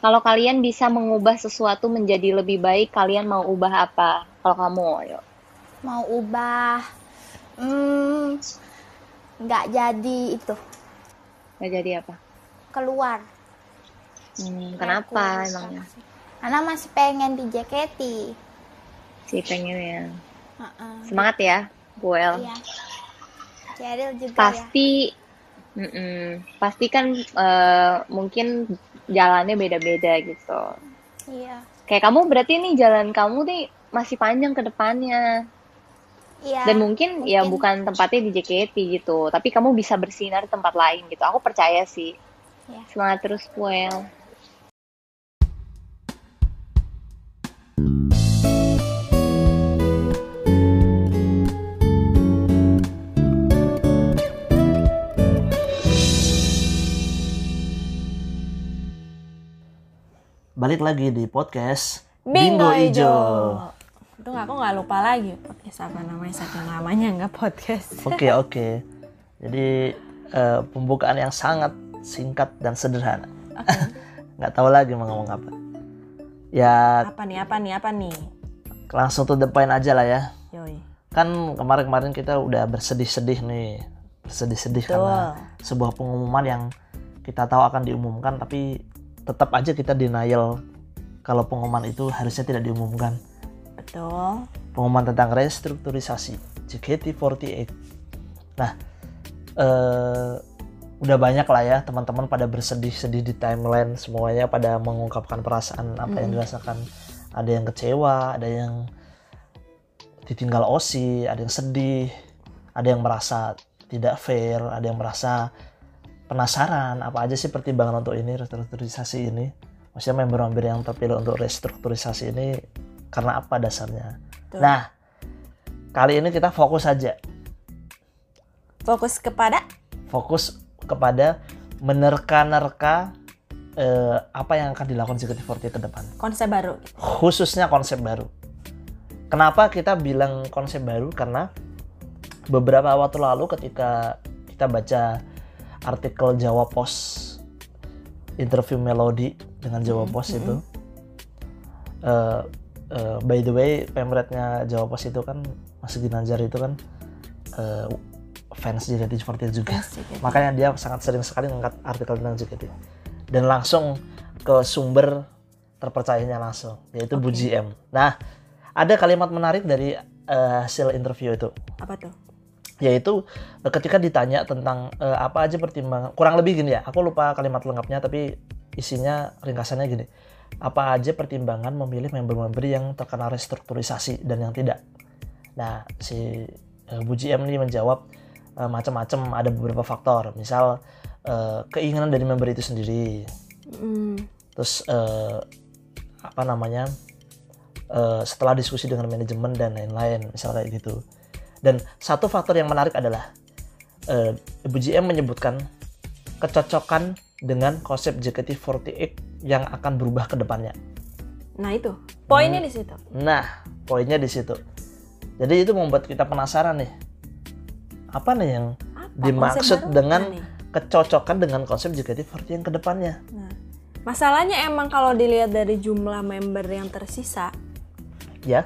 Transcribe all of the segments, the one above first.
Kalau kalian bisa mengubah sesuatu menjadi lebih baik, kalian mau ubah apa? Kalau kamu, yuk. Mau ubah, hmm, nggak jadi itu Gak jadi apa? keluar. Hmm, kenapa Aku emangnya? Karena masih pengen di JKT. Si pengen ya. Heeh. Semangat ya, Buel. Iya. Cheryl juga ya. Pasti, mm-mm. pasti kan eh, mungkin jalannya beda-beda gitu. Iya. Kayak kamu berarti nih jalan kamu nih masih panjang ke depannya. Iya. Dan mungkin, ya mungkin. bukan tempatnya di JKT gitu, tapi kamu bisa bersinar di tempat lain gitu. Aku percaya sih. Iya. Semangat terus, Buel. Balik lagi di podcast Bingo Ijo. Ijo. Itu aku nggak lupa lagi podcast apa namanya saking lamanya nggak podcast. Oke oke. Jadi eh, pembukaan yang sangat singkat dan sederhana. Nggak tahu lagi mau ngomong apa. Ya Apa nih apa nih apa nih? langsung the point aja lah ya. Yoi. Kan kemarin-kemarin kita udah bersedih-sedih nih, bersedih-sedih Betul. karena sebuah pengumuman yang kita tahu akan diumumkan, tapi tetap aja kita denial kalau pengumuman itu harusnya tidak diumumkan. Betul. pengumuman tentang restrukturisasi JKT48. Nah, eh, udah banyak lah ya teman-teman pada bersedih-sedih di timeline semuanya pada mengungkapkan perasaan apa yang dirasakan. Ada yang kecewa, ada yang ditinggal OSI, ada yang sedih, ada yang merasa tidak fair, ada yang merasa penasaran apa aja sih pertimbangan untuk ini restrukturisasi ini. Maksudnya member-member yang terpilih untuk restrukturisasi ini karena apa dasarnya? Betul. Nah, kali ini kita fokus saja, Fokus kepada fokus kepada menerka-nerka eh, apa yang akan dilakukan JKT48 ke depan, konsep baru. khususnya konsep baru. Kenapa kita bilang konsep baru? Karena beberapa waktu lalu ketika kita baca artikel Jawa Pos interview Melody dengan Jawa Pos itu, eh, eh, by the way, pemretnya Jawa Pos itu kan Mas Ginanjar itu kan eh, fans JKT48 juga. Fans JKT. Makanya dia sangat sering sekali mengangkat artikel tentang JKT. Dan langsung ke sumber terpercayanya langsung, yaitu Bu GM. Nah, ada kalimat menarik dari eh, hasil interview itu, Apa tuh? Yaitu eh, ketika ditanya tentang eh, apa aja pertimbangan, kurang lebih gini ya, aku lupa kalimat lengkapnya, tapi isinya ringkasannya gini, apa aja pertimbangan memilih member-member yang terkena restrukturisasi dan yang tidak. Nah, si eh, Bu GM ini menjawab eh, macam-macam, ada beberapa faktor, misal eh, keinginan dari member itu sendiri, Hmm, terus eh, apa namanya eh, setelah diskusi dengan manajemen dan lain-lain misal kayak gitu dan satu faktor yang menarik adalah eh, Ibu GM menyebutkan kecocokan dengan konsep JKT48 yang akan berubah ke depannya. Nah itu. Poinnya di situ. nah poinnya di situ. Jadi itu membuat kita penasaran nih. Apa nih yang Apa dimaksud dengan nih? kecocokan dengan konsep JKT48 yang ke depannya? Nah, masalahnya emang kalau dilihat dari jumlah member yang tersisa ya.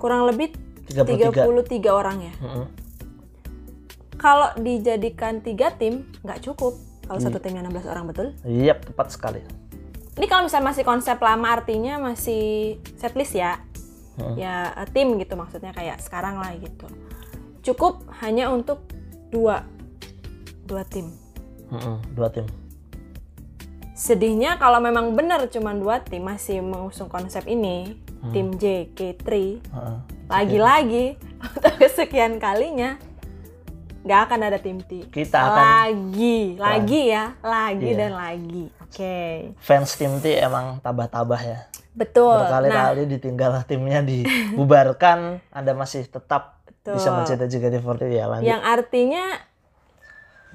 kurang lebih 33 33 orang ya. Mm-mm. Kalau dijadikan tiga tim nggak cukup. Kalau Iya. satu timnya 16 orang betul. Yap, tepat sekali. Ini kalau misalnya masih konsep lama artinya masih setlist ya. Hmm. Ya eh, tim gitu maksudnya kayak sekarang lah gitu. Cukup hanya untuk dua dua tim. Mm-mm, dua tim. Sedihnya kalau memang benar cuma dua tim masih mengusung konsep ini, Hmm. tim JK3 Heeh. lagi-lagi untuk kesekian kalinya nggak akan ada tim T. Kita akan- lagi, lagi ya, lagi Iya. dan lagi. Oke, Fans tim T emang tabah-tabah ya. betul. Nah, Berkali-kali ditinggal timnya dibubarkan, Anda masih tetap Betul. bisa mencetak JKT48 ya lanjut. yang artinya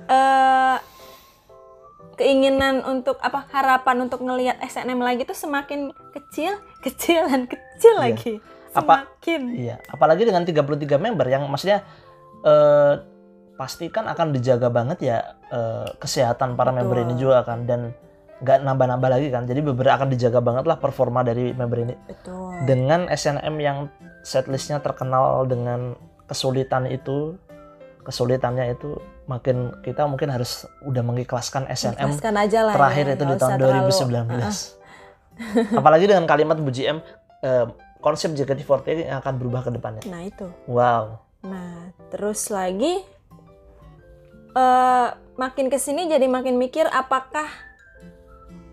eh keinginan untuk apa harapan untuk ngelihat SNM lagi tuh semakin kecil, kecil dan kecil Iya. lagi. Apa- Semakin. Iya, apalagi dengan 33 member yang maksudnya eh pasti kan akan dijaga banget ya eh, kesehatan para Betul. member ini juga kan dan nggak nambah-nambah lagi kan. Jadi beberapa akan dijaga banget lah performa dari member ini. Betul. Dengan SNM yang setlistnya terkenal dengan kesulitan itu, kesulitannya itu makin kita mungkin harus udah mengikhlaskan SNM Ikhlaskan aja lah. terakhir ya, itu di tahun usah terlalu- 2019. Heeh. Apalagi dengan kalimat Bu GM eh, konsep JKT48 yang akan berubah ke depannya. Nah itu. Wow. Nah terus lagi eh makin ke sini jadi makin mikir apakah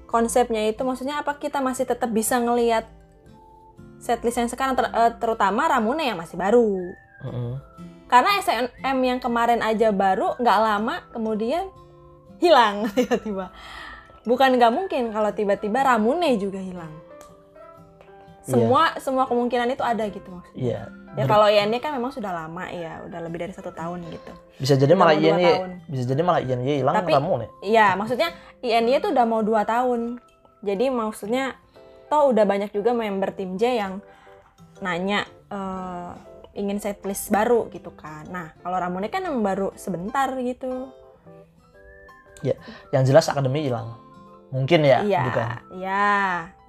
konsepnya itu maksudnya apa kita masih tetap bisa ngelihat setlist yang sekarang ter- eh, terutama Ramune yang masih baru. Mm-mm. Karena SNM yang kemarin aja baru nggak lama kemudian hilang tiba-tiba. Bukan nggak mungkin kalau tiba-tiba Ramune juga hilang. Semua semua kemungkinan itu ada gitu maksudnya. Iya. Ya kalau INY kan memang sudah lama ya, udah lebih dari satu tahun gitu. bisa jadi malah tahun. bisa jadi malah INY hilang Tapi- kamu nih. Iya, maksudnya INY tuh udah mau dua tahun. Jadi maksudnya toh udah banyak juga member tim J yang nanya eh, ingin setlist baru gitu kan. Nah kalau Ramune kan emang baru sebentar gitu. Yang jelas akademi hilang. Mungkin ya, iya, bukan. iya,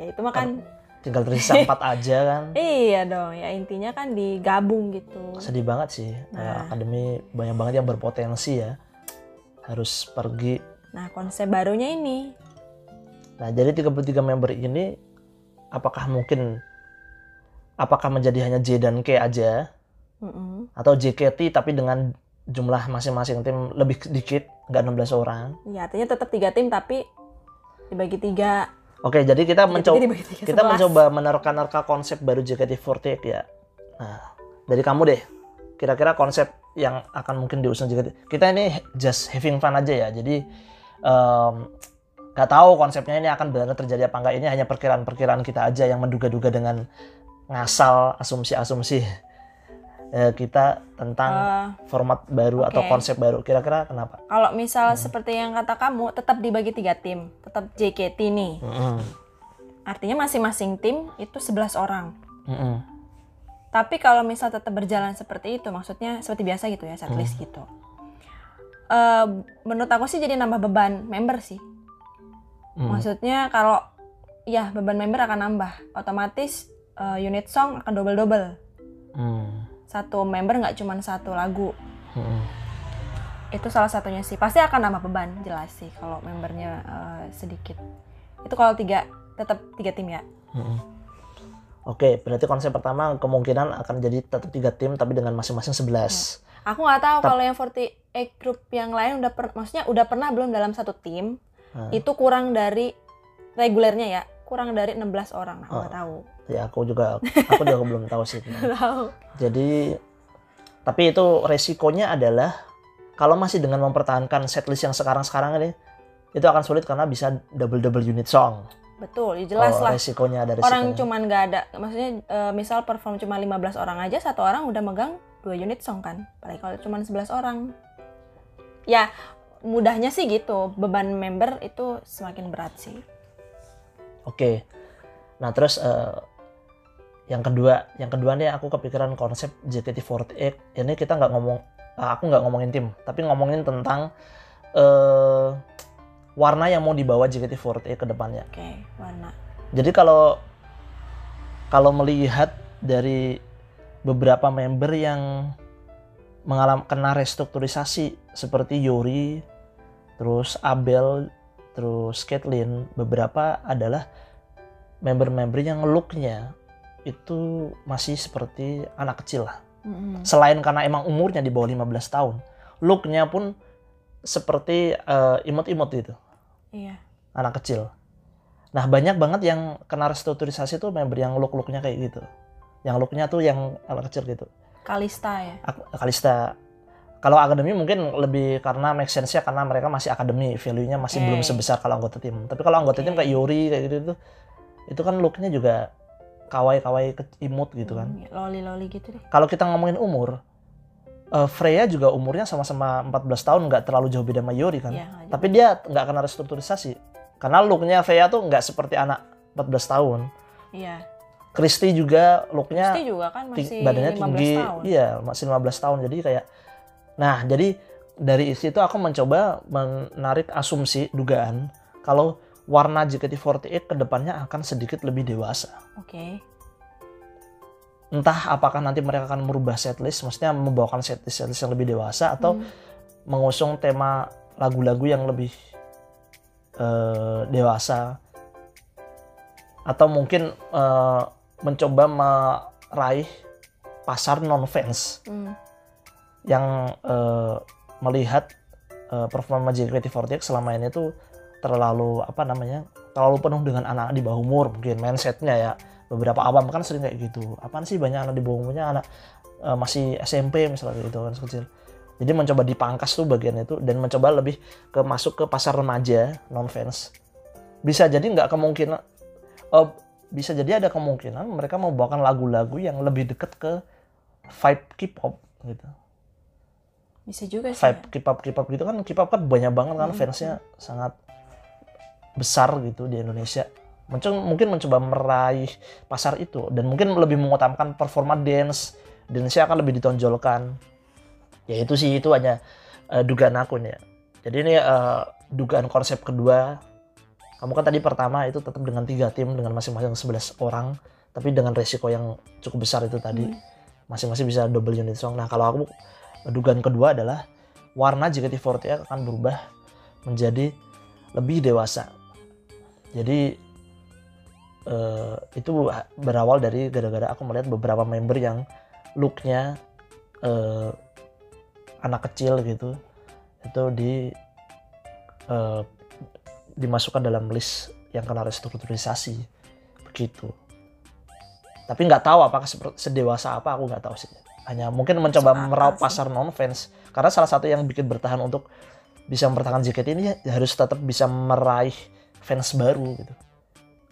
ya itu mah kan. Tinggal tersisa empat aja kan. Iya dong, ya intinya kan digabung gitu. Sedih banget sih. Nah. Kayak akademi banyak banget yang berpotensi ya. Harus pergi. Nah konsep barunya ini, Nah, jadi 33 member ini apakah mungkin apakah menjadi hanya J dan K aja mm-mm. atau JKT tapi dengan jumlah masing-masing tim lebih sedikit, nggak 16 orang. ya artinya tetap tiga tim tapi dibagi tiga. Oke, jadi kita mencoba kita 11. mencoba menerka-nerka konsep baru JKT48 ya. Nah, dari kamu deh, kira-kira konsep yang akan mungkin diusung JKT. Kita ini just having fun aja ya. Jadi em, nggak tahu konsepnya ini akan benar terjadi apa enggak. Ini hanya perkiraan-perkiraan kita aja yang menduga-duga dengan ngasal asumsi-asumsi eh, kita tentang Eh, format baru atau oke. konsep baru. Kira-kira kenapa? Kalau misal seperti yang kata kamu, tetap dibagi tiga tim, tetap JKT nih. Mm-mm. Artinya masing-masing tim itu 11 orang. Mm-mm. Tapi kalau misal tetap berjalan seperti itu, maksudnya seperti biasa gitu ya, setlist gitu. Eh, menurut aku sih jadi nambah beban member sih. Mm. Maksudnya kalau ya beban member akan nambah, otomatis eh, unit song akan double-double. Mm. Satu member nggak cuma satu lagu. Mm-mm. Itu salah satunya sih. Pasti akan nambah beban, jelas sih kalau membernya eh, sedikit. Itu kalau tiga tetap tiga tim ya. Mm-mm. Oke, berarti konsep pertama kemungkinan akan jadi tetap tiga tim tapi dengan masing-masing 11. Aku nggak tahu Tep- kalau yang 48 group yang lain udah per, maksudnya udah pernah belum dalam satu tim Nah, itu kurang dari regulernya ya kurang dari 16 orang nah, nggak Oh. tahu ya aku juga aku juga belum tahu sih. Tahu Jadi tapi itu resikonya adalah kalau masih dengan mempertahankan setlist yang sekarang-sekarang ini itu akan sulit karena bisa double-double unit song. betul ya jelas Oh, lah resikonya ada orang resikonya. cuman nggak ada maksudnya eh, misal perform cuma 15 orang aja satu orang udah megang dua unit song kan apalagi kalau cuma 11 orang ya mudahnya sih gitu beban member itu semakin berat sih Oke. Nah, terus eh, yang kedua, yang kedua nih aku kepikiran konsep JKT48. Ini kita nggak ngomong ah, aku nggak ngomongin tim, tapi ngomongin tentang eh warna yang mau dibawa JKT48 ke depannya. oke warna Jadi kalau kalau melihat dari beberapa member yang mengalami kena restrukturisasi seperti Yori, terus Abel, terus Caitlyn, beberapa adalah member-member yang looknya itu masih seperti anak kecil lah. Mm-mm. Selain karena emang umurnya di bawah 15 tahun, looknya pun seperti eh, imut-imut gitu iya anak kecil. Nah banyak banget yang kena restrukturisasi tuh member yang look-looknya kayak gitu. Yang looknya tuh yang anak kecil gitu. Kalista ya Kalista. Kalau akademi mungkin lebih karena make sense-nya karena mereka masih akademi, value-nya masih Oke. belum sebesar kalau anggota tim. Tapi kalau anggota Oke. tim kayak Yuri kayak gitu itu, itu kan looknya juga kawaii-kawaii ke- imut gitu kan. Hmm, loli-loli gitu deh Kalau kita ngomongin umur, eh, Freya juga umurnya sama-sama 14 tahun, nggak terlalu jauh beda sama Yuri kan. Nggak Tapi dia nggak kena restrukturisasi. Karena looknya Freya tuh nggak seperti anak 14 tahun. Iya. Christy juga looknya Kristi juga kan masih badannya 15 tinggi. tahun. Iya, masih 15 tahun. Jadi kayak Nah, jadi dari situ aku mencoba menarik asumsi dugaan kalau warna JKT48 ke depannya akan sedikit lebih dewasa. Oke. Entah apakah nanti mereka akan merubah setlist, maksudnya membawakan setlist setlist yang lebih dewasa atau Hmm. mengusung tema lagu-lagu yang lebih eh, dewasa atau mungkin eh, mencoba meraih pasar non fans Hmm. yang eh, melihat eh, performa JKT48 selama ini tuh terlalu apa namanya terlalu penuh dengan anak di bawah umur mungkin mindsetnya ya beberapa awam kan sering kayak gitu. Apaan sih banyak anak di bawah umurnya? Anak eh, masih SMP misalnya gitu kan kecil. Jadi mencoba dipangkas tuh bagian itu dan mencoba lebih ke masuk ke pasar remaja non fans bisa jadi nggak kemungkinan eh, bisa jadi ada kemungkinan mereka mau bawakan lagu-lagu yang lebih deket ke vibe K-pop gitu. Bisa juga sih. vibe K-pop K-pop gitu kan K-pop kan banyak banget kan fansnya sangat besar gitu di Indonesia. Mungkin mencoba meraih pasar itu dan mungkin lebih mengutamakan performa dance. Dance akan lebih ditonjolkan. Ya itu sih itu hanya eh, dugaan aku nih ya. Jadi ini eh, dugaan konsep kedua. Kamu kan tadi pertama itu tetap dengan tiga tim dengan masing-masing 11 orang tapi dengan resiko yang cukup besar itu tadi. Hmm. masing-masing bisa double unit song nah kalau aku dugaan kedua adalah warna JKT48 akan berubah menjadi lebih dewasa. Jadi eh, itu berawal dari gara-gara aku melihat beberapa member yang looknya eh, anak kecil gitu itu di eh, dimasukkan dalam list yang kena restrukturisasi begitu. Tapi nggak tahu apakah sedewasa apa aku nggak tahu sih hanya mungkin mencoba meraup pasar non fans karena salah satu yang bikin bertahan untuk bisa mempertahankan JKT ini ya harus tetap bisa meraih fans baru gitu.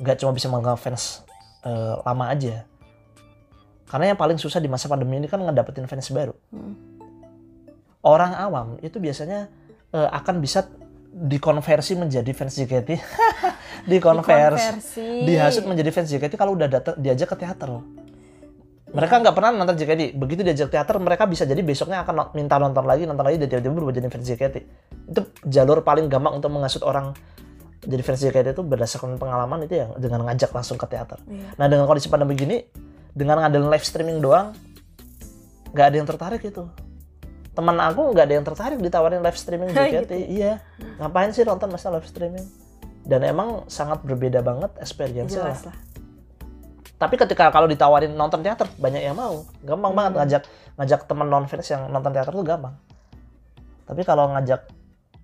Nggak cuma bisa menganggap fans eh, lama aja. Karena yang paling susah di masa pandemi ini kan ngedapetin fans baru. Hmm. orang awam itu biasanya eh, akan bisa dikonversi menjadi fans JKT dikonversi. Dihasut menjadi fans JKT kalau udah datang diajak ke teater mereka nggak pernah nonton JKT begitu diajak teater mereka bisa. Jadi besoknya akan minta nonton lagi nonton lagi dan tiba-tiba berubah jadi fans JKT itu jalur paling gampang untuk menghasut orang jadi fans JKT itu berdasarkan pengalaman itu ya dengan ngajak langsung ke teater. Iya. nah dengan kondisi pandemi gini dengan ngandelin live streaming doang nggak ada yang tertarik itu teman aku nggak ada yang tertarik ditawarin live streaming JKT iya. Ngapain sih nonton masa live streaming? Dan emang sangat berbeda banget experience lah. Lah. tapi ketika kalau ditawarin nonton teater banyak yang mau. Gampang Hmm. banget ngajak ngajak teman non fans yang nonton teater tuh gampang. Tapi kalau ngajak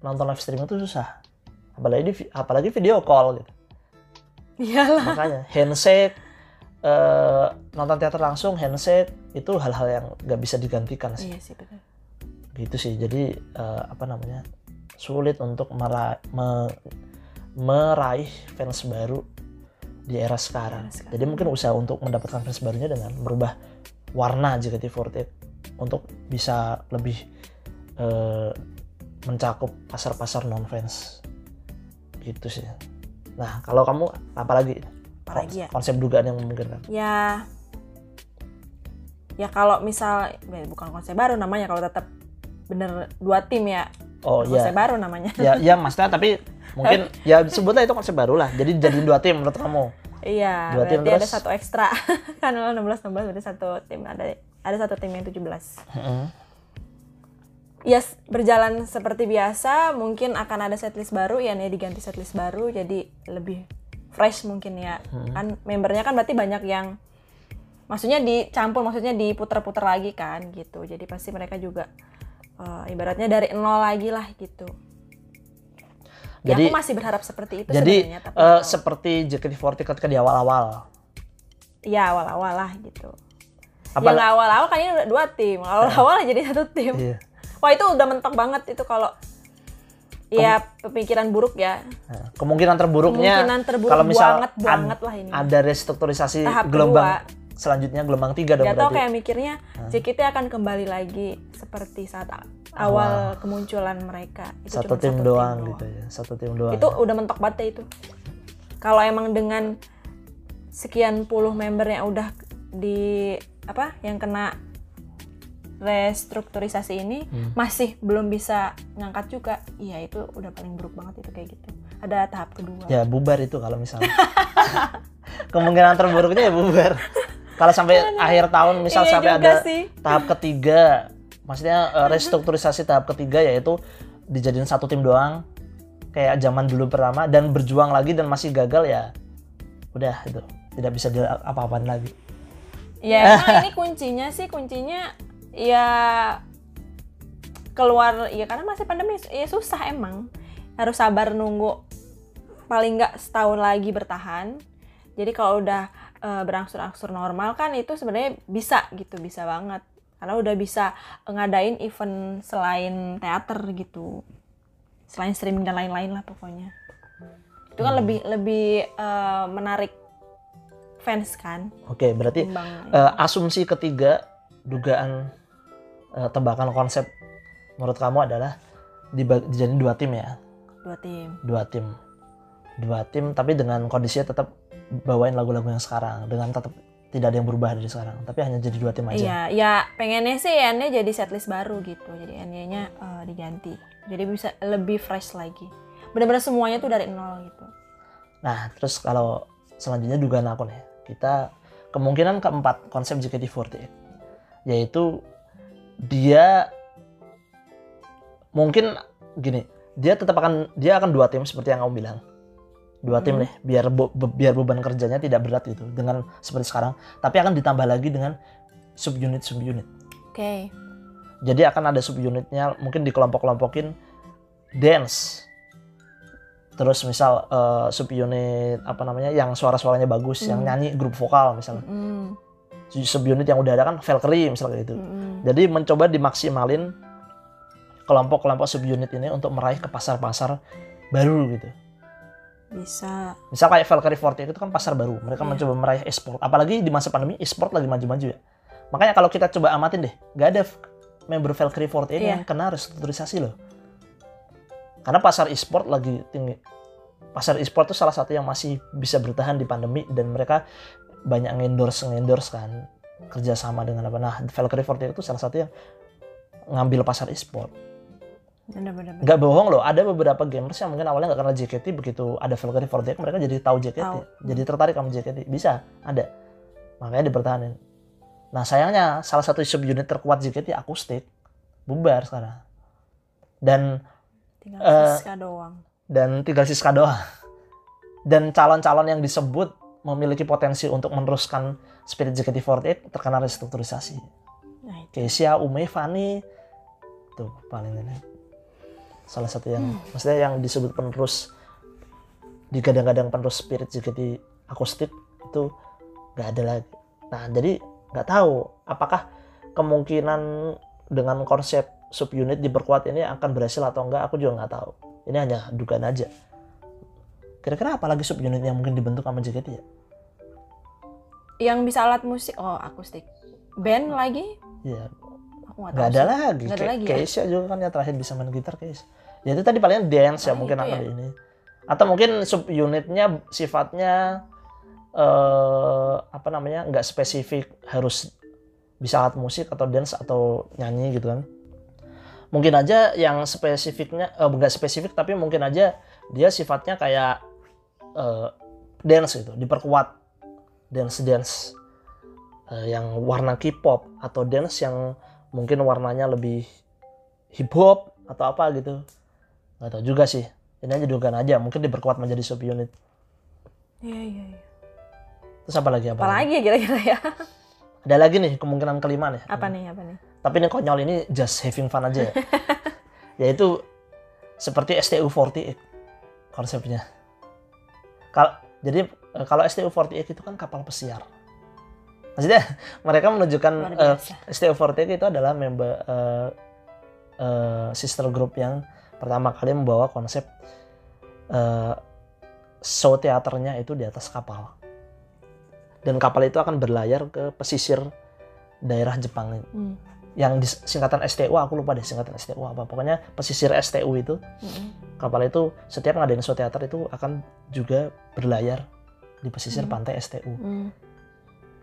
nonton live streaming itu susah apalagi di, apalagi video call gitu Iyalah. makanya handshake eh, nonton teater langsung handshake itu hal-hal yang nggak bisa digantikan sih Iya sih gitu sih jadi eh, apa namanya sulit untuk mera- me- meraih fans baru di era sekarang. Era sekarang. Jadi mungkin usaha untuk mendapatkan fans barunya dengan merubah warna JKT48 untuk bisa lebih eh, mencakup pasar-pasar non fans gitu sih. Nah kalau kamu apa lagi? Apa lagi ya? Konsep dugaan yang memungkinkan. Ya ya kalau misal bukan konsep baru namanya kalau tetap bener dua tim ya Oh konsep iya. baru namanya. Ya, ya maksudnya tapi mungkin ya sebutlah itu konsep baru lah. Jadi jadi dua tim menurut kamu. Iya, Dua tim berarti ada terus? satu ekstra. kan 16 16 berarti satu tim ada ada satu tim yang 17. Heeh. Ya berjalan seperti biasa, mungkin akan ada setlist baru ya nih diganti setlist baru jadi lebih fresh mungkin ya. Kan membernya kan berarti banyak yang maksudnya dicampur maksudnya diputer-puter lagi kan gitu. Jadi pasti mereka juga eh, ibaratnya dari nol lagi lah gitu. ya Jadi- aku masih berharap seperti itu Jadi sebenarnya tapi kalau- seperti JKT48 ketika di awal-awal. ya awal-awal lah gitu. Apa ya nggak awal-awal kan ini udah dua tim. Awal-awal jadi satu tim. Iya. Wah itu udah mentok banget itu kalau ya pemikiran buruk ya. Nah, kemungkinan terburuknya Kemungkinan terburuk kalau misal banget ad- banget lah ini. ada restrukturisasi Tahap gelombang selanjutnya gelombang tiga dong Gak tau kayak mikirnya JKT akan kembali lagi seperti saat awal kemunculan mereka. Itu satu cuma tim doang gitu ya. Satu tim doang. Itu udah mentok banget ya itu. Kalau emang dengan sekian puluh member yang udah di apa yang kena restrukturisasi ini Hmm. masih belum bisa ngangkat juga. Iya itu udah paling buruk banget itu kayak gitu. Ada tahap kedua. ya bubar itu kalau misalnya kemungkinan terburuknya ya bubar. Kalau sampai akhir tahun misal Iya sampai ada sih. tahap ketiga maksudnya eh, restrukturisasi tahap ketiga yaitu dijadiin satu tim doang kayak zaman dulu pertama dan berjuang lagi dan masih gagal ya udah itu. Tidak bisa apa-apaan lagi. Ya emang ini kuncinya sih kuncinya ya keluar ya karena masih pandemi ya susah emang. Harus sabar nunggu paling nggak setahun lagi bertahan. Jadi kalau udah eh, berangsur-angsur normal kan itu sebenarnya bisa gitu bisa banget. Karena udah bisa ngadain event selain teater gitu. Selain streaming dan lain-lain lah pokoknya. Itu kan lebih lebih eh, menarik fans kan. Oke berarti eh, asumsi ketiga dugaan eh, tebakan konsep menurut kamu adalah dijadiin dua tim ya dua tim dua tim dua tim tapi dengan kondisinya tetap bawain lagu-lagu yang sekarang dengan tetap tidak ada yang berubah dari sekarang tapi hanya jadi dua tim aja Iya, ya pengennya sih N-nya jadi setlist baru gitu. Jadi N-nya eh, diganti. Jadi bisa lebih fresh lagi. Benar-benar semuanya tuh dari nol gitu. nah terus kalau selanjutnya dugaan aku nih kita kemungkinan keempat konsep JKT48 yaitu dia mungkin gini dia tetap akan dia akan dua tim seperti yang kamu bilang dua tim Hmm. nih biar be- biar beban kerjanya tidak berat gitu dengan seperti sekarang tapi akan ditambah lagi dengan subunit subunit Oke. jadi akan ada subunitnya mungkin dikelompok-kelompokin dance terus misal eh, subunit apa namanya yang suara-suaranya bagus yang Hmm. nyanyi grup vokal misalnya Mm, subunit yang udah ada kan Valkyrie misalnya gitu. Mm, jadi mencoba dimaksimalin kelompok-kelompok subunit ini untuk meraih ke pasar-pasar baru gitu. Bisa. misal kayak Valkyrie 48 itu kan pasar baru. Mereka Iya. mencoba meraih e-sport. Apalagi di masa pandemi e-sport lagi maju-maju ya. Makanya kalau kita coba amatin deh nggak ada member Valkyrie 48 Iya. yang kena restrukturisasi loh. Karena pasar e-sport lagi tinggi. Pasar e-sport itu salah satu yang masih bisa bertahan di pandemi dan mereka banyak ngendorse ngendorse kan kerjasama dengan apa. Nah Valkyrie 48 itu salah satu yang ngambil pasar e-sport. Nggak bohong loh ada beberapa gamers yang mungkin awalnya nggak kenal JKT begitu ada Valkyrie 48 mereka jadi tahu JKT Tahu. jadi tertarik sama JKT bisa ada. Makanya dipertahanin nah sayangnya salah satu subunit terkuat JKT akustik bubar sekarang. Dan Tinggal Eh, Siska doang. dan tinggal Siska doang. Dan calon-calon yang disebut memiliki potensi untuk meneruskan spirit JKT48 terkena restrukturisasi. Nah, itu. Keisha, Ume, Fani tuh paling ini. Salah satu yang maksudnya yang disebut penerus digadang-gadang penerus spirit JKT akustik itu nggak ada lagi. Nah jadi nggak tahu apakah kemungkinan dengan konsep subunit diperkuat ini akan berhasil atau enggak aku juga nggak tahu. Ini hanya dugaan aja. Kira-kira apa lagi subunit yang mungkin dibentuk sama JKT ya Yang bisa alat musik oh akustik. Band lagi? Iya, Aku nggak tahu. nggak ada sih. lagi. Nggak ada Kayak lagi ya? Keisha juga kan ya terakhir bisa main gitar Keisha. Ya itu tadi paling dance ya Paling mungkin itu akan ya. di ini. Atau mungkin subunitnya sifatnya eh apa namanya nggak spesifik harus bisa alat musik atau dance atau nyanyi gitu kan. Mungkin aja yang spesifiknya eh, nggak spesifik tapi mungkin aja dia sifatnya kayak eh, dance gitu, diperkuat dance dance eh, yang warna K-pop atau dance yang mungkin warnanya lebih hip hop atau apa gitu nggak tahu juga sih ini aja dugaan aja mungkin diperkuat menjadi subunit Iya iya. iya. terus apa lagi apa, Apa lagi ya kira-kira ya? ada lagi nih kemungkinan kelima nih Apa nih apa nih? tapi ini konyol ini just having fun aja ya yaitu seperti STU48 konsepnya kalau jadi kalau STU48 itu kan kapal pesiar maksudnya mereka menunjukkan Luar eh, biasa. STU48 itu adalah member eh, eh, sister group yang pertama kali membawa konsep eh, show teaternya itu di atas kapal. Dan kapal itu akan berlayar ke pesisir daerah Jepang Hmm. yang dis- singkatan STU aku lupa deh singkatan STU apa pokoknya pesisir STU itu Mm-mm. kapal itu setiap ngadain show teater itu akan juga berlayar di pesisir Hmm. pantai STU Hmm.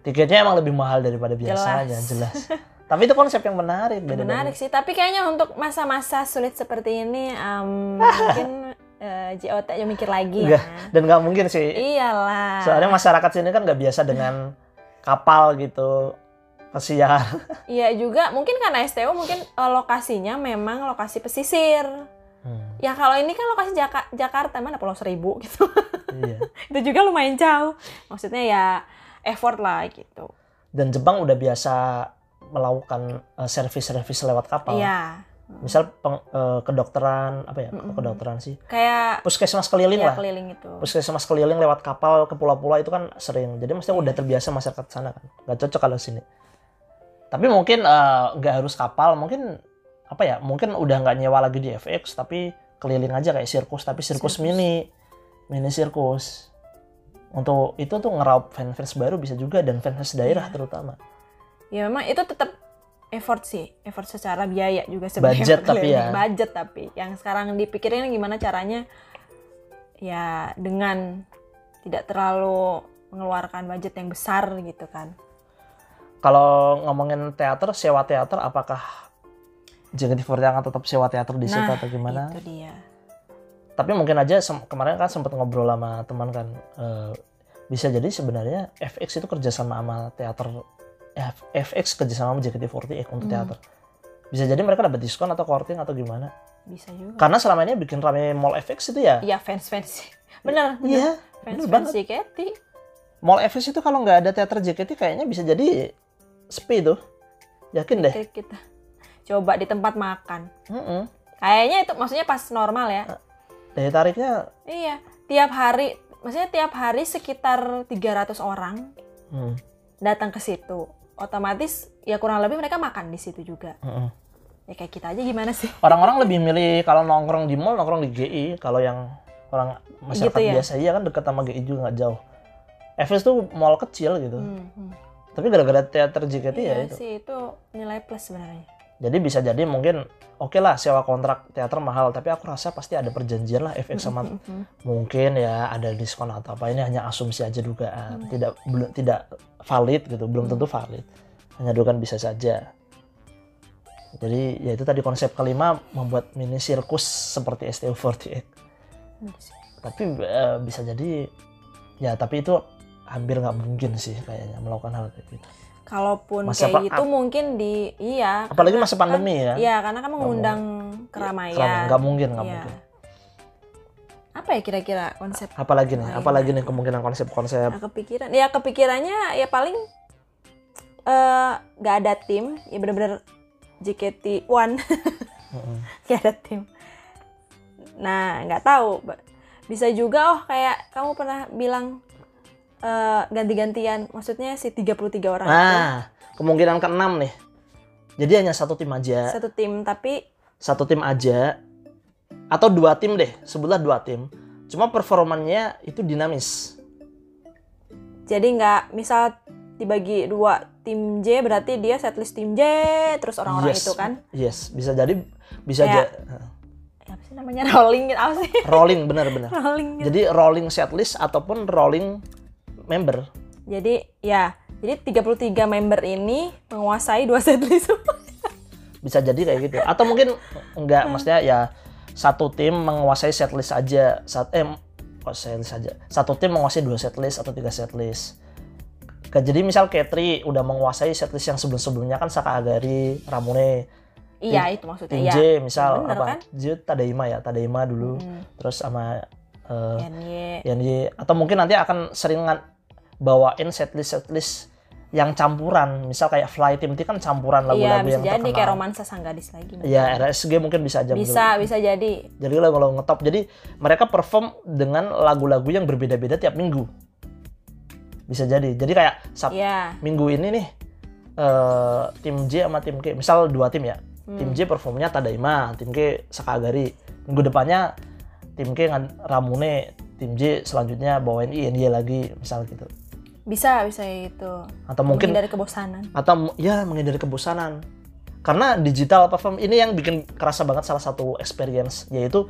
tiketnya emang lebih mahal daripada biasanya Jelas. jelas tapi itu konsep yang menarik beda Menarik sih, tapi kayaknya untuk masa-masa sulit seperti ini em, mungkin eh, JOT yang mikir lagi Enggak. ya. dan nggak mungkin sih Iyalah. soalnya masyarakat sini kan nggak biasa dengan kapal gitu pesiar Iya juga mungkin karena STO mungkin eh, lokasinya memang lokasi pesisir. Hmm, Ya kalau ini kan lokasi Jaka- Jakarta mana Pulau Seribu gitu. iya Itu juga lumayan jauh. Maksudnya ya effort lah gitu. dan Jepang udah biasa melakukan eh, servis-servis lewat kapal Iya. misal peng- eh, kedokteran apa ya kok Mm-mm. kedokteran sih Kayak puskesmas keliling ya lah keliling itu. puskesmas keliling lewat kapal ke pulau-pulau itu kan sering jadi mesti udah Iya. terbiasa masyarakat sana kan nggak cocok kalau sini tapi mungkin eh, nggak harus kapal mungkin apa ya mungkin udah nggak nyewa lagi di FX tapi keliling aja kayak sirkus tapi sirkus, Sirkus. mini mini sirkus untuk itu tuh ngeraup fans-fans baru bisa juga dan fans daerah Iya. terutama Ya memang itu tetap effort sih, effort secara biaya juga sebenarnya. Budget tapi ya. Budget tapi yang sekarang dipikirin gimana caranya ya dengan tidak terlalu mengeluarkan budget yang besar gitu kan. kalau ngomongin teater sewa teater apakah JKT48 akan tetap sewa teater di situ Nah, atau gimana Itu dia. tapi mungkin aja kemarin kan sempat ngobrol sama teman kan eh, bisa jadi sebenarnya FX itu kerjasama sama teater F- FX kerjasama sama JKT48 untuk Hmm. teater bisa jadi mereka dapat diskon atau courting atau gimana Bisa juga. karena selama ini bikin rame mall FX itu ya Iya fans-fans. Bener, bener. iya Fans fans JKT. mall FX itu kalau nggak ada teater JKT kayaknya bisa jadi sepi tuh yakin deh kita coba di tempat makan. Mm-mm. Kayaknya itu maksudnya pas normal ya. daya tariknya Iya, tiap hari maksudnya tiap hari sekitar 300 orang hmm, datang ke situ. Otomatis ya kurang lebih mereka makan di situ juga. mm-mm. Ya kayak kita aja gimana sih? orang-orang lebih milih kalau nongkrong di mall nongkrong di GI kalau yang orang masyarakat Gitu ya? biasa iya kan dekat sama GI juga nggak jauh FS tuh mall kecil gitu Hmm, hmm. tapi gara-gara teater JKT ya Iya itu sih itu nilai plus sebenarnya. Jadi bisa jadi mungkin oke lah sewa kontrak teater mahal tapi aku rasa pasti ada perjanjian lah FX sama mungkin ya ada diskon atau apa. Ini hanya asumsi aja dugaan. Hmm. tidak belum tidak valid gitu belum Hmm. tentu valid. Hanya dugaan bisa saja. Jadi ya itu tadi konsep kelima membuat mini sirkus seperti STU48 Hmm, tapi eh, bisa jadi ya tapi itu hampir nggak mungkin sih kayaknya melakukan hal kayak gitu Kalaupun Masa kayak gitu mungkin di iya. apalagi karena masa kan- pandemi ya Iya, karena kan mengundang keramaian. keramaian. nggak mungkin nggak Iya. mungkin Apa ya kira-kira konsep apalagi nih Lain. apalagi nih kemungkinan konsep-konsep Nah, kepikiran ya kepikirannya ya paling eh nggak ada tim ya bener-bener JKT One nggak ada tim nah nggak tahu bisa juga oh kayak kamu pernah bilang eh ganti-gantian. Maksudnya si 33 orang itu. Nah kemungkinan keenam nih. Jadi hanya satu tim aja. Satu tim tapi satu tim aja. Atau dua tim deh sebutlah dua tim. Cuma performanya itu dinamis. Jadi nggak misal dibagi dua tim J berarti dia setlist tim J terus orang-orang Yes. itu kan? Yes bisa jadi bisa aja Ya, apa sih namanya? Rolling gitu apa sih? Rolling benar-benar. Rolling gitu. jadi rolling setlist ataupun rolling member Jadi ya, jadi 33 member ini menguasai dua setlist. bisa jadi kayak gitu atau mungkin enggak maksudnya ya satu tim menguasai setlist aja saat eh kok setlist aja satu tim menguasai dua setlist atau tiga setlist jadi misal Katri udah menguasai setlist yang sebelum-sebelumnya kan Saka Agari, Ramune, iya, itu maksudnya. tim Iya. Misal Bener, apa? kan? J Tadaima ya, Tadaima dulu. Hmm, Terus sama eh NY. YNY atau mungkin nanti akan seringan bawain setlist setlist yang campuran. Misal kayak Fly Team T kan campuran Iya, lagu-lagu bisa yang jadi terkenal. kayak romansa sanggadis lagi. Ya RSG mungkin bisa aja bisa, bisa jadi. Jadi lagu-lagu ngetop. Jadi mereka perform dengan lagu-lagu yang berbeda-beda tiap minggu. Bisa jadi. Jadi kayak Sab Iya. minggu ini nih eh tim J sama tim K. Misal dua tim ya. Hmm. Tim J performnya Tadaima, tim K Sakagari. Minggu depannya tim K Ramune, tim J selanjutnya bawain INY lagi misal gitu. Bisa, bisa itu. Atau mungkin dari kebosanan. atau ya menghindari kebosanan. Karena digital platform ini yang bikin kerasa banget salah satu experience yaitu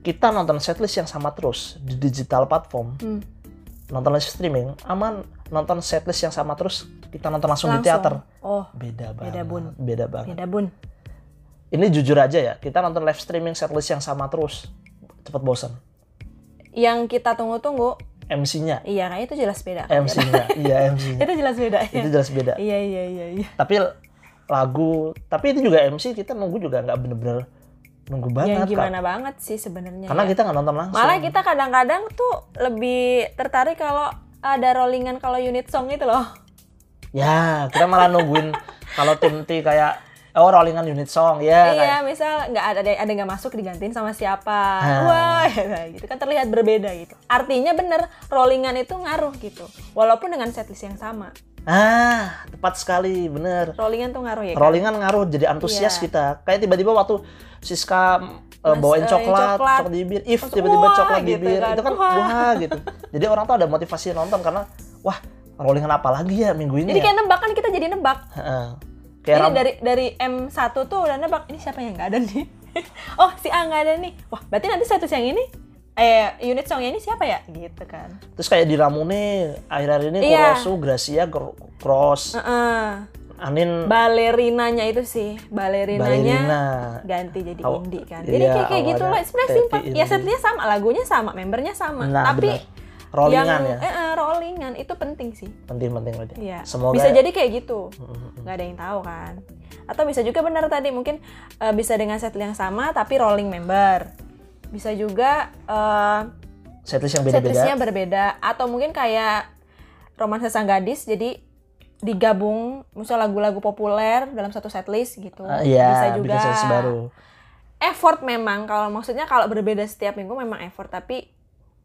kita nonton setlist yang sama terus di digital platform, Hmm. nonton live streaming, aman nonton setlist yang sama terus kita nonton langsung, di Langsung. teater. Oh, Beda banget. Beda, Bun. Beda banget. beda bun. Ini jujur aja ya, kita nonton live streaming setlist yang sama terus. cepet bosan yang kita tunggu-tunggu MC-nya iya kan itu jelas beda. Kan? MC-nya iya MC-nya itu jelas beda itu ya. jelas beda. Iya iya iya iya. Tapi lagu tapi itu juga MC kita nunggu juga nggak bener-bener nunggu banget yang gimana banget sih sebenarnya karena ya. kita nggak nonton langsung. Malah kita kadang-kadang tuh lebih tertarik kalau ada rollingan kalau unit song itu loh. Ya kita malah nungguin kalau tim T kayak oh rollingan unit song ya iya kayak- misal nggak ada ada nggak masuk digantiin sama siapa Ah. wah ya, gitu kan terlihat berbeda gitu artinya bener rollingan itu ngaruh gitu walaupun dengan setlist yang sama ah tepat sekali bener rollingan tuh ngaruh ya kan? rollingan ngaruh jadi antusias Iya. kita kayak tiba-tiba waktu Siska uh, Mas, bawain eh, coklat, coklat. coklat bibir if tiba-tiba coklat gitu bibir kan. itu kan Wah. wah. gitu jadi orang tuh ada motivasi nonton karena wah rollingan apa lagi ya minggu ini jadi ya kayak nebak kan kita jadi nebak. Kayak Ini ram- dari dari M1 tuh udah nebak ini siapa yang nggak ada nih? oh si A nggak ada nih. Wah berarti nanti satu yang ini eh unit songnya ini siapa ya? Gitu kan. terus kayak di Ramune akhir-akhir ini Iya. Kurosu Gracia Cross Heeh. Anin Balerinanya itu sih, balerinanya Balerina ganti jadi Aw- indie kan. iya, Jadi kayak kayak gitu loh, sebenarnya simpel. Ya setlistnya sama, lagunya sama, membernya sama. nah Tapi benar rollingan yang ya? eh, eh, rollingan itu penting sih. penting-penting berarti. Iya. semoga Bisa jadi kayak gitu. Nggak ada yang tahu kan. Atau bisa juga benar tadi mungkin eh, bisa dengan set yang sama tapi rolling member. Bisa juga eh, setlist yang beda-beda. setlistnya berbeda. Atau mungkin kayak romansa sang gadis jadi digabung misalnya lagu-lagu populer dalam satu setlist gitu. Ah, iya bisa juga bikin setlist baru. effort memang. Kalau maksudnya kalau berbeda setiap minggu memang effort. Tapi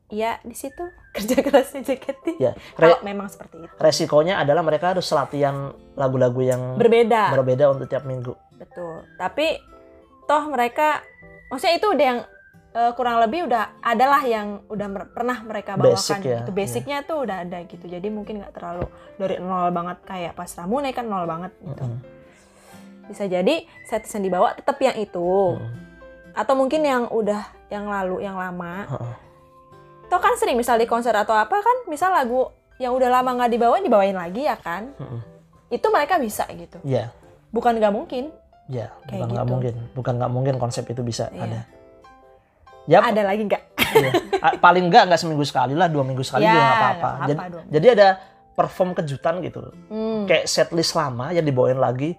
ya di situ kerja kerasnya JKT ya kalau memang seperti itu resikonya adalah mereka harus latihan lagu-lagu yang berbeda berbeda untuk tiap minggu Betul. Tapi toh mereka maksudnya itu udah yang eh, kurang lebih udah adalah yang udah mer- pernah mereka bawakan Basic ya, gitu. Basicnya tuh udah ada gitu. Jadi mungkin nggak terlalu dari nol banget kayak pas Ramune kan nol banget gitu. Mm-mm. Bisa jadi set yang dibawa tetap yang itu. Mm. Atau mungkin yang udah yang lalu, yang lama. Heeh. Toh kan sering misal di konser atau apa kan misal lagu yang udah lama nggak dibawain dibawain lagi ya kan. Mm-mm. Itu mereka bisa gitu. Iya, Bukan nggak mungkin. iya, bukan Kayak nggak gitu. mungkin, bukan nggak mungkin konsep itu bisa Iya. ada. Ya, Ada lagi nggak? iya. Ah, paling nggak nggak seminggu sekali lah, dua minggu sekali Ya, juga nggak nggak apa-apa. Jadi, jadi ada perform kejutan gitu, Hmm. kayak setlist lama yang dibawain lagi.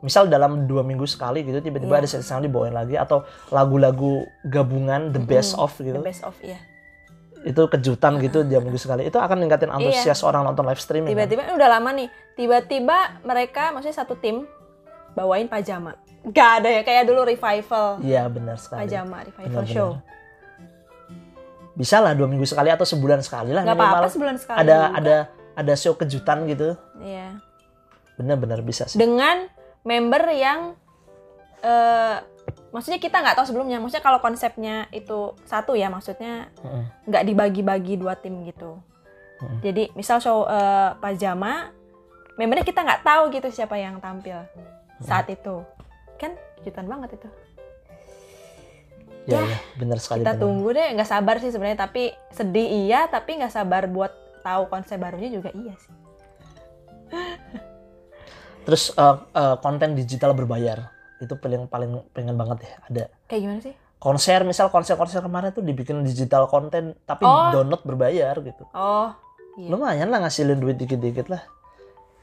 Misal dalam dua minggu sekali gitu, tiba-tiba Iya. ada setlist yang dibawain lagi atau lagu-lagu gabungan the best Mm-mm. of gitu. The best of ya. Itu kejutan gitu dua minggu sekali. Itu akan ningkatin antusias orang nonton live streaming. kan? Iya. Tiba-tiba ini udah lama nih. Tiba-tiba mereka maksudnya satu tim bawain pajama. Gak ada ya kayak dulu revival Iya, benar sekali. pajama revival Benar-benar. show. Bisa lah dua minggu sekali atau sebulan sekali lah Gak minimal. apa-apa sebulan sekali. ada juga. ada ada show kejutan gitu Iya. bener-bener bisa sih Dengan member yang eh maksudnya kita nggak tahu sebelumnya. Maksudnya kalau konsepnya itu satu ya, maksudnya nggak dibagi-bagi dua tim gitu. Mm-mm. Jadi misal show eh, pajama, membernya kita nggak tahu gitu siapa yang tampil saat itu. Kan kejutan banget itu. ya, Ya, ya bener sekali kita bener. tunggu deh nggak sabar sih sebenarnya tapi sedih iya tapi nggak sabar buat tahu konsep barunya juga iya sih terus eh, eh, konten digital berbayar itu paling paling pengen banget ya ada. Kayak gimana sih? Konser misal konser-konser kemarin tuh dibikin digital konten tapi Oh. download berbayar gitu. Oh iya. Lumayan lah ngasilin duit dikit-dikit lah.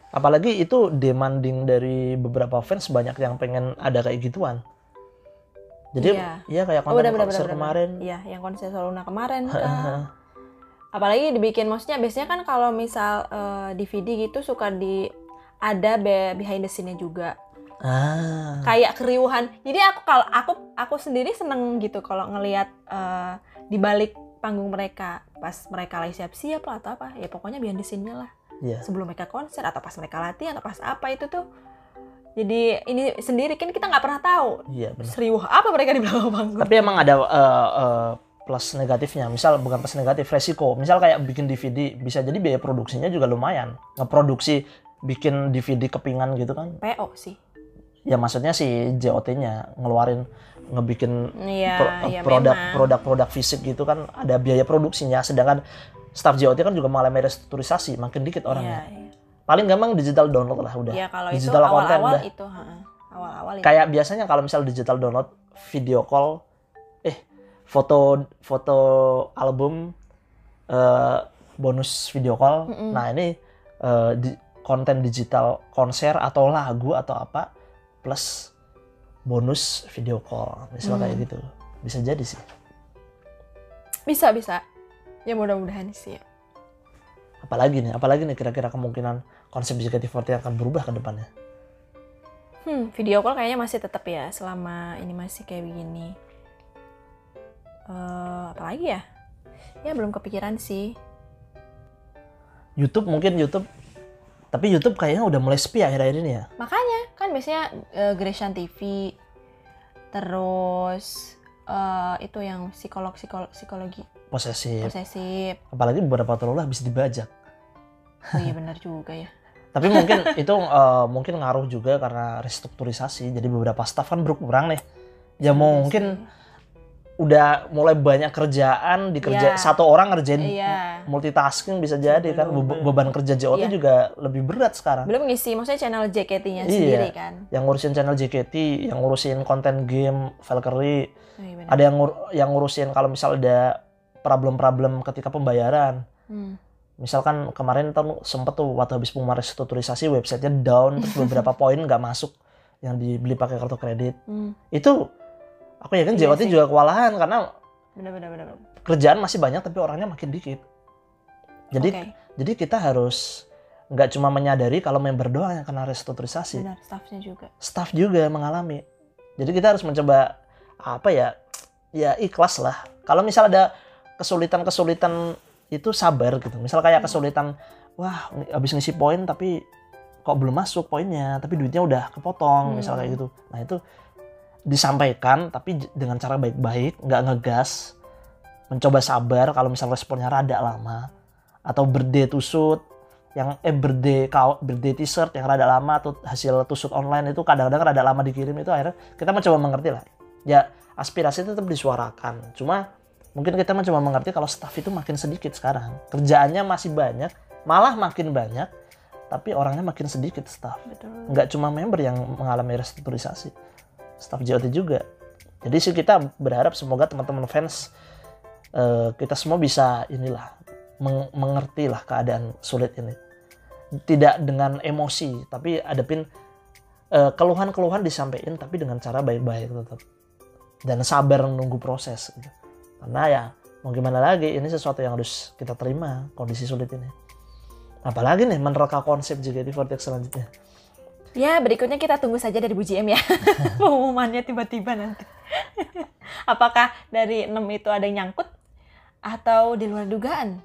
Apalagi itu demanding dari beberapa fans banyak yang pengen ada kayak gituan. Jadi Iya. ya kayak oh konten benar benar konser benar kemarin. Iya yang konser Soluna kemarin kan apalagi dibikin maksudnya biasanya kan kalau misal eh, DVD gitu suka di ada be- behind the scene-nya juga ah kayak keriuhan jadi aku kalau aku aku sendiri seneng gitu kalau ngelihat eh, di balik panggung mereka pas mereka lagi siap-siap lah atau apa ya pokoknya behind the scene-nya lah Iya. sebelum mereka konser atau pas mereka latihan atau pas apa itu tuh jadi ini sendiri kan kita nggak pernah tahu iya benar seriuh apa mereka di belakang panggung Tapi emang ada eh, eh, plus negatifnya. Misal bukan plus negatif, resiko. Misal kayak bikin DVD, bisa jadi biaya produksinya juga lumayan. Ngeproduksi bikin DVD kepingan gitu kan. PO sih Ya maksudnya si JOT-nya ngeluarin ngebikin iya pro- produk memang produk-produk fisik gitu kan ada biaya produksinya. Sedangkan staff JOT kan juga mengalami restrukturisasi, makin dikit iya, orangnya. iya. Paling gampang digital download lah udah. Iya, kalau itu Digital content awal-awal udah. itu ha, awal-awal itu Kayak biasanya kalau misal digital download video call, eh foto foto album eh, bonus video call. Mm-mm. Nah ini eh, di- konten digital konser atau lagu atau apa plus bonus video call, misalnya kayak Hmm. gitu. Bisa jadi sih. Bisa bisa. Ya mudah-mudahan sih. ya. Apalagi nih, apalagi nih kira-kira kemungkinan konsep JKT48 akan berubah ke depannya. Hmm, video call kayaknya masih tetap ya selama ini masih kayak begini. Eh, apalagi ya? Ya belum kepikiran sih. YouTube mungkin YouTube, tapi YouTube kayaknya udah mulai sepi akhir-akhir ini ya. Makanya kan biasanya eh, Gresian TV, terus eh, itu yang psikolog psikolog psikologi Posesif. posesif. Apalagi beberapa waktu lalu habis dibajak. Oh iya benar juga ya. Tapi mungkin itu eh, mungkin ngaruh juga karena restrukturisasi. Jadi beberapa staff kan berkurang nih. Ya Iya mungkin sih. Udah mulai banyak kerjaan dikerja Iya. satu orang ngerjain Iya. multitasking bisa jadi kan. Be- beban kerja JOT Iya. juga lebih berat sekarang. Belum ngisi maksudnya channel JKT-nya Iya. sendiri kan. Yang ngurusin channel JKT, yang ngurusin konten game Valkyrie, Oh, iya ada yang ngur- yang ngurusin kalau misal ada problem-problem ketika pembayaran. Hmm. Misalkan kemarin tuh sempet tuh waktu habis pengumuman restrukturisasi websitenya down terus beberapa poin nggak masuk yang dibeli pakai kartu kredit. Hmm. Itu aku yakin Iya JOT sih. juga kewalahan karena benar. benar. kerjaan masih banyak tapi orangnya makin dikit. Jadi Oke, jadi kita harus nggak cuma menyadari kalau member doang yang kena restrukturisasi, benar staffnya juga. staff juga mengalami. Jadi kita harus mencoba apa ya? Ya ikhlas lah. Kalau misal ada kesulitan-kesulitan itu sabar gitu. Misal kayak kesulitan, wah habis ngisi poin tapi kok belum masuk poinnya, tapi duitnya udah kepotong, Hmm. misal kayak gitu. Nah itu disampaikan tapi dengan cara baik-baik, nggak ngegas, mencoba sabar kalau misal responnya rada lama atau birthday tusut yang eh birthday kau birthday t-shirt yang rada lama atau hasil tusut online itu kadang-kadang rada lama dikirim itu akhirnya kita mencoba mengerti lah. Ya aspirasi tetap disuarakan cuma mungkin kita mencoba mengerti kalau staff itu makin sedikit sekarang. Kerjaannya masih banyak malah makin banyak tapi orangnya makin sedikit staff. Nggak cuma member yang mengalami restrukturisasi staff JOT juga. Jadi sih kita berharap semoga teman-teman fans eh, kita semua bisa inilah meng- mengerti lah keadaan sulit ini. Tidak dengan emosi tapi adepin eh, keluhan-keluhan disampaikan tapi dengan cara baik-baik tetap. Dan sabar menunggu proses gitu. karena ya mau gimana lagi ini sesuatu yang harus kita terima kondisi sulit ini. Apalagi nih menerka konsep JKT48 selanjutnya Ya, berikutnya kita tunggu saja dari Bu GM ya. Pengumumannya tiba-tiba nanti. Apakah dari 6 itu ada yang nyangkut atau di luar dugaan?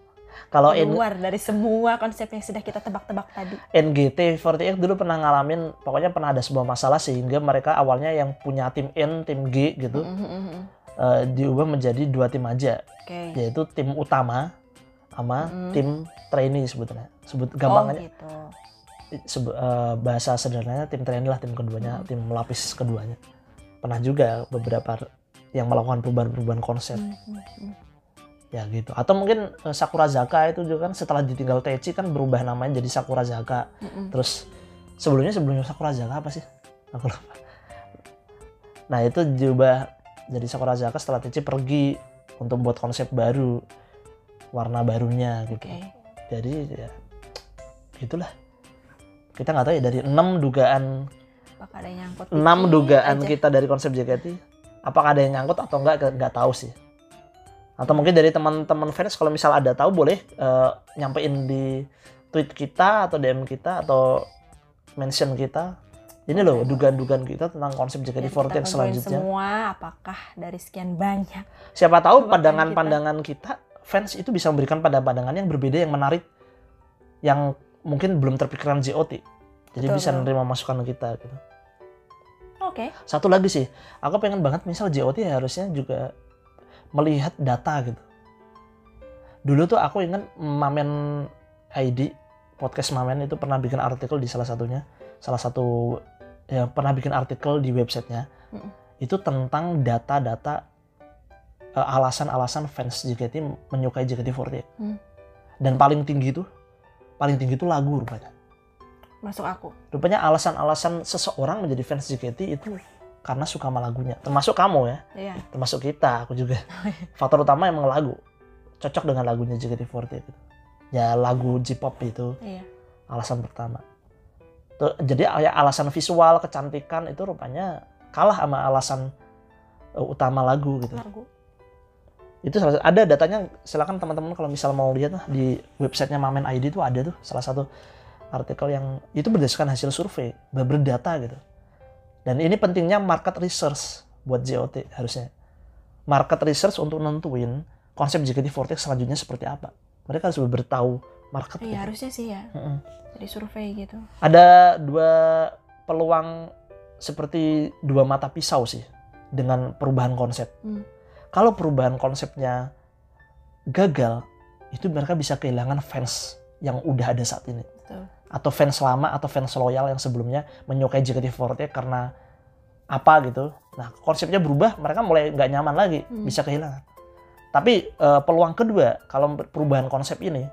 kalau di luar dari semua konsep yang sudah kita tebak-tebak tadi. NGT48 dulu pernah ngalamin pokoknya pernah ada sebuah masalah sehingga mereka awalnya yang punya tim N, tim G gitu Mhm. eh, diubah menjadi dua tim aja Oke. yaitu tim utama sama Mm. tim trainee sebetulnya. Sebut Oh, gampangnya gitu. Eh, bahasa sederhananya tim trainee lah tim keduanya, tim melapis keduanya. Pernah juga beberapa yang melakukan perubahan-perubahan konsep Mhm, mhm. ya gitu. Atau mungkin eh, Sakura Zaka itu juga kan setelah ditinggal Teichi kan berubah namanya jadi Sakura Zaka. Terus sebelumnya sebelumnya Sakura Zaka apa sih? Aku lupa. Nah itu diubah jadi Sakura Zaka setelah Teichi pergi untuk buat konsep baru, warna barunya gitu. Oke. Jadi ya itulah. Kita nggak tahu ya dari enam dugaan Apakah ada yang nyangkut? enam dugaan aja? kita dari konsep JKT, apakah ada yang nyangkut atau enggak nggak tahu sih. Atau mungkin dari teman-teman fans kalau misal ada tahu boleh eh, nyampein di tweet kita atau DM kita atau mention kita. Ini loh dugaan-dugaan kita tentang konsep Biar JKT48 kita kumpulin selanjutnya. semua apakah dari sekian banyak Siapa tahu pandangan-pandangan kita. fans itu bisa memberikan pandangan-pandangan yang berbeda yang menarik yang mungkin belum terpikirkan JOT. Jadi Betul, bisa betul. menerima masukan kita gitu. oke Satu lagi sih, aku pengen banget misal JOT harusnya juga melihat data gitu. Dulu tuh aku ingat Mamen ID, podcast Mamen itu pernah bikin artikel di salah satunya, salah satu ya pernah bikin artikel di websitenya. Mm-mm. Itu tentang data-data eh, alasan-alasan fans JKT menyukai JKT48. Hmm. Dan paling tinggi tuh, paling tinggi tuh lagu rupanya. masuk aku Rupanya alasan-alasan seseorang menjadi fans JKT itu karena suka sama lagunya termasuk kamu ya Iya. termasuk kita aku juga faktor utama emang lagu cocok dengan lagunya JKT48 gitu. ya lagu J-pop itu Iya. alasan pertama Tuh, jadi ya alasan visual kecantikan itu rupanya kalah sama alasan uh, utama lagu gitu Lagu. Itu salah ada datanya silakan teman-teman kalau misal mau lihat lah, di websitenya Mamen ID itu ada tuh salah satu artikel yang itu berdasarkan hasil survei ber- berdata gitu dan ini pentingnya market research buat JOT harusnya market research untuk nentuin konsep JKT48 selanjutnya seperti apa mereka harus bertahu market Iya gitu. harusnya sih ya. Mm-mm. Dari survei gitu. ada dua peluang seperti dua mata pisau sih dengan perubahan konsep. Hmm. Kalau perubahan konsepnya gagal, itu mereka bisa kehilangan fans yang udah ada saat ini. Betul. Atau fans lama atau fans loyal yang sebelumnya menyukai JKT48 karena apa gitu. Nah konsepnya berubah, mereka mulai nggak nyaman lagi, Hmm. bisa kehilangan. Tapi eh, peluang kedua kalau perubahan konsep ini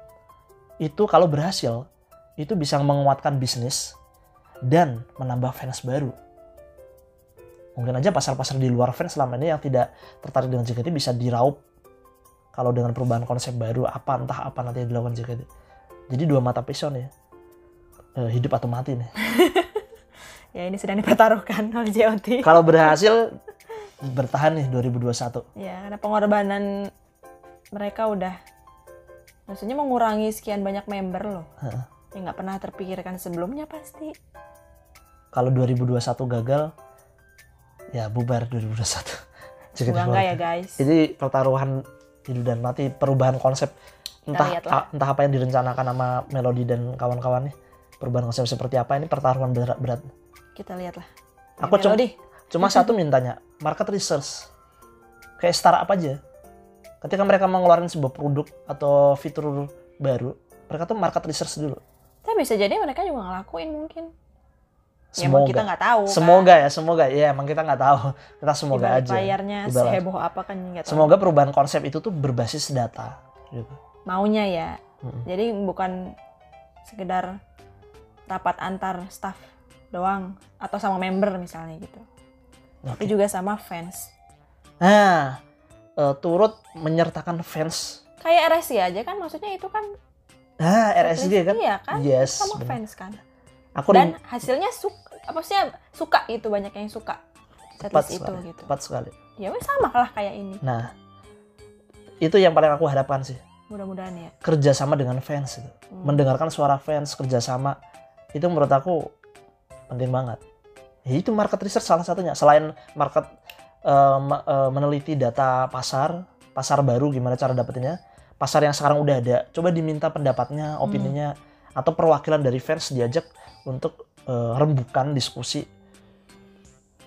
itu kalau berhasil itu bisa menguatkan bisnis dan menambah fans baru. Mungkin aja pasar-pasar di luar fans selama ini yang tidak tertarik dengan JKT bisa diraup kalau dengan perubahan konsep baru apa entah apa nanti yang dilakukan JKT. Jadi dua mata pisau nih. Eh, hidup atau mati nih. Ya ini sedang dipertaruhkan oleh JOT. Kalau berhasil bertahan nih 2021. Ya karena pengorbanan mereka udah maksudnya mengurangi sekian banyak member loh. Heeh. Yang nggak pernah terpikirkan sebelumnya pasti. Kalau 2021 gagal ya bubar 2021. Semoga enggak ya guys. Jadi pertaruhan hidup dan mati perubahan konsep entah a- entah apa yang direncanakan sama Melody dan kawan-kawan nih perubahan konsep seperti apa ini pertaruhan berat, berat. Kita lihatlah. Aku cuma cuma satu mintanya market research kayak startup aja ketika mereka mengeluarkan sebuah produk atau fitur baru mereka tuh market research dulu Tapi bisa jadi mereka juga ngelakuin mungkin. Ya semoga emang kita nggak tahu. kan. semoga ya semoga ya emang kita nggak tahu kita semoga balik aja layarnya Di balik- seheboh apa kan nggak tahu. semoga perubahan konsep itu tuh berbasis data gitu. Maunya ya. Mm-mm. Jadi bukan sekedar rapat antar staff doang atau sama member misalnya gitu. Tapi Oke. juga sama fans. Nah, eh, turut menyertakan fans. Kayak RSC aja kan maksudnya itu kan Nah, RSG kan? Iya kan? Yes. Sama fans kan. Aku Dan hasilnya suka apa sih suka itu banyak yang suka setlist itu sekali. gitu. Tepat sekali. Ya wes sama lah kayak ini. Nah, itu yang paling aku harapkan sih. Mudah-mudahan ya. Kerjasama dengan fans itu. Hmm. Mendengarkan suara fans, kerjasama. Itu menurut aku penting banget. Ya, itu market research salah satunya. Selain market me- eh, meneliti data pasar, pasar baru gimana cara dapetinnya, pasar yang sekarang udah ada, coba diminta pendapatnya, Hmm. opininya, atau perwakilan dari fans diajak untuk eh, rembukan diskusi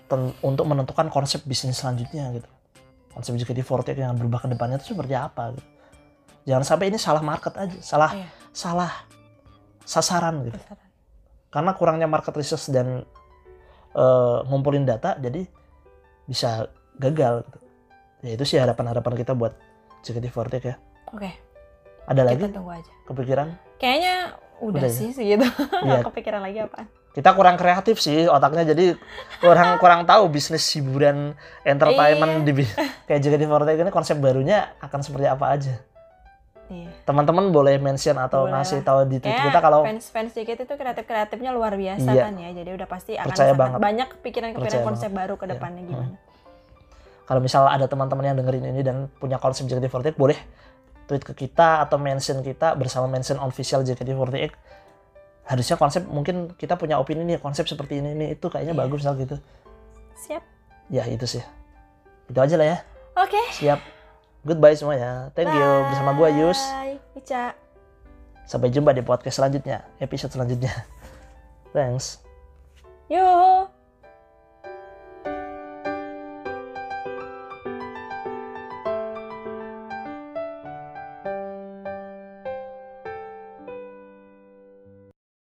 ten- untuk menentukan konsep bisnis selanjutnya gitu. Konsep JKT48 yang berubah ke depannya itu seperti apa gitu. Jangan sampai ini salah market aja, salah Iya. salah sasaran gitu. Karena kurangnya market research dan eh, ngumpulin data jadi bisa gagal gitu. Ya itu sih harapan-harapan kita buat JKT48 ya. Oke, Ada lagi kita tunggu aja. kepikiran? Kayaknya udah, Udah ya? sih segitu. Iya. Kepikiran lagi apa? Kita kurang kreatif sih otaknya jadi kurang kurang tahu bisnis hiburan entertainment Iya. di kayak JKT48 ini konsep barunya akan seperti apa aja. Iya. Teman-teman boleh mention atau Boleh ngasih tahu di tweet Kayaknya kita kalau fans fans JKT itu kreatif kreatifnya luar biasa Iya. kan ya. Jadi udah pasti akan Percaya banget. banyak pikiran-pikiran konsep baru ke Iya. depannya gimana. kalau misal ada teman-teman yang dengerin ini dan punya konsep JKT48 boleh tweet ke kita atau mention kita bersama mention official JKT48 harusnya konsep mungkin kita punya opini nih konsep seperti ini nih itu kayaknya Iya. bagus lah gitu Siap. ya itu sih itu aja lah ya Oke. siap goodbye semuanya thank you bersama gua Yus Bye. Ica. sampai jumpa di podcast selanjutnya episode selanjutnya thanks Yo.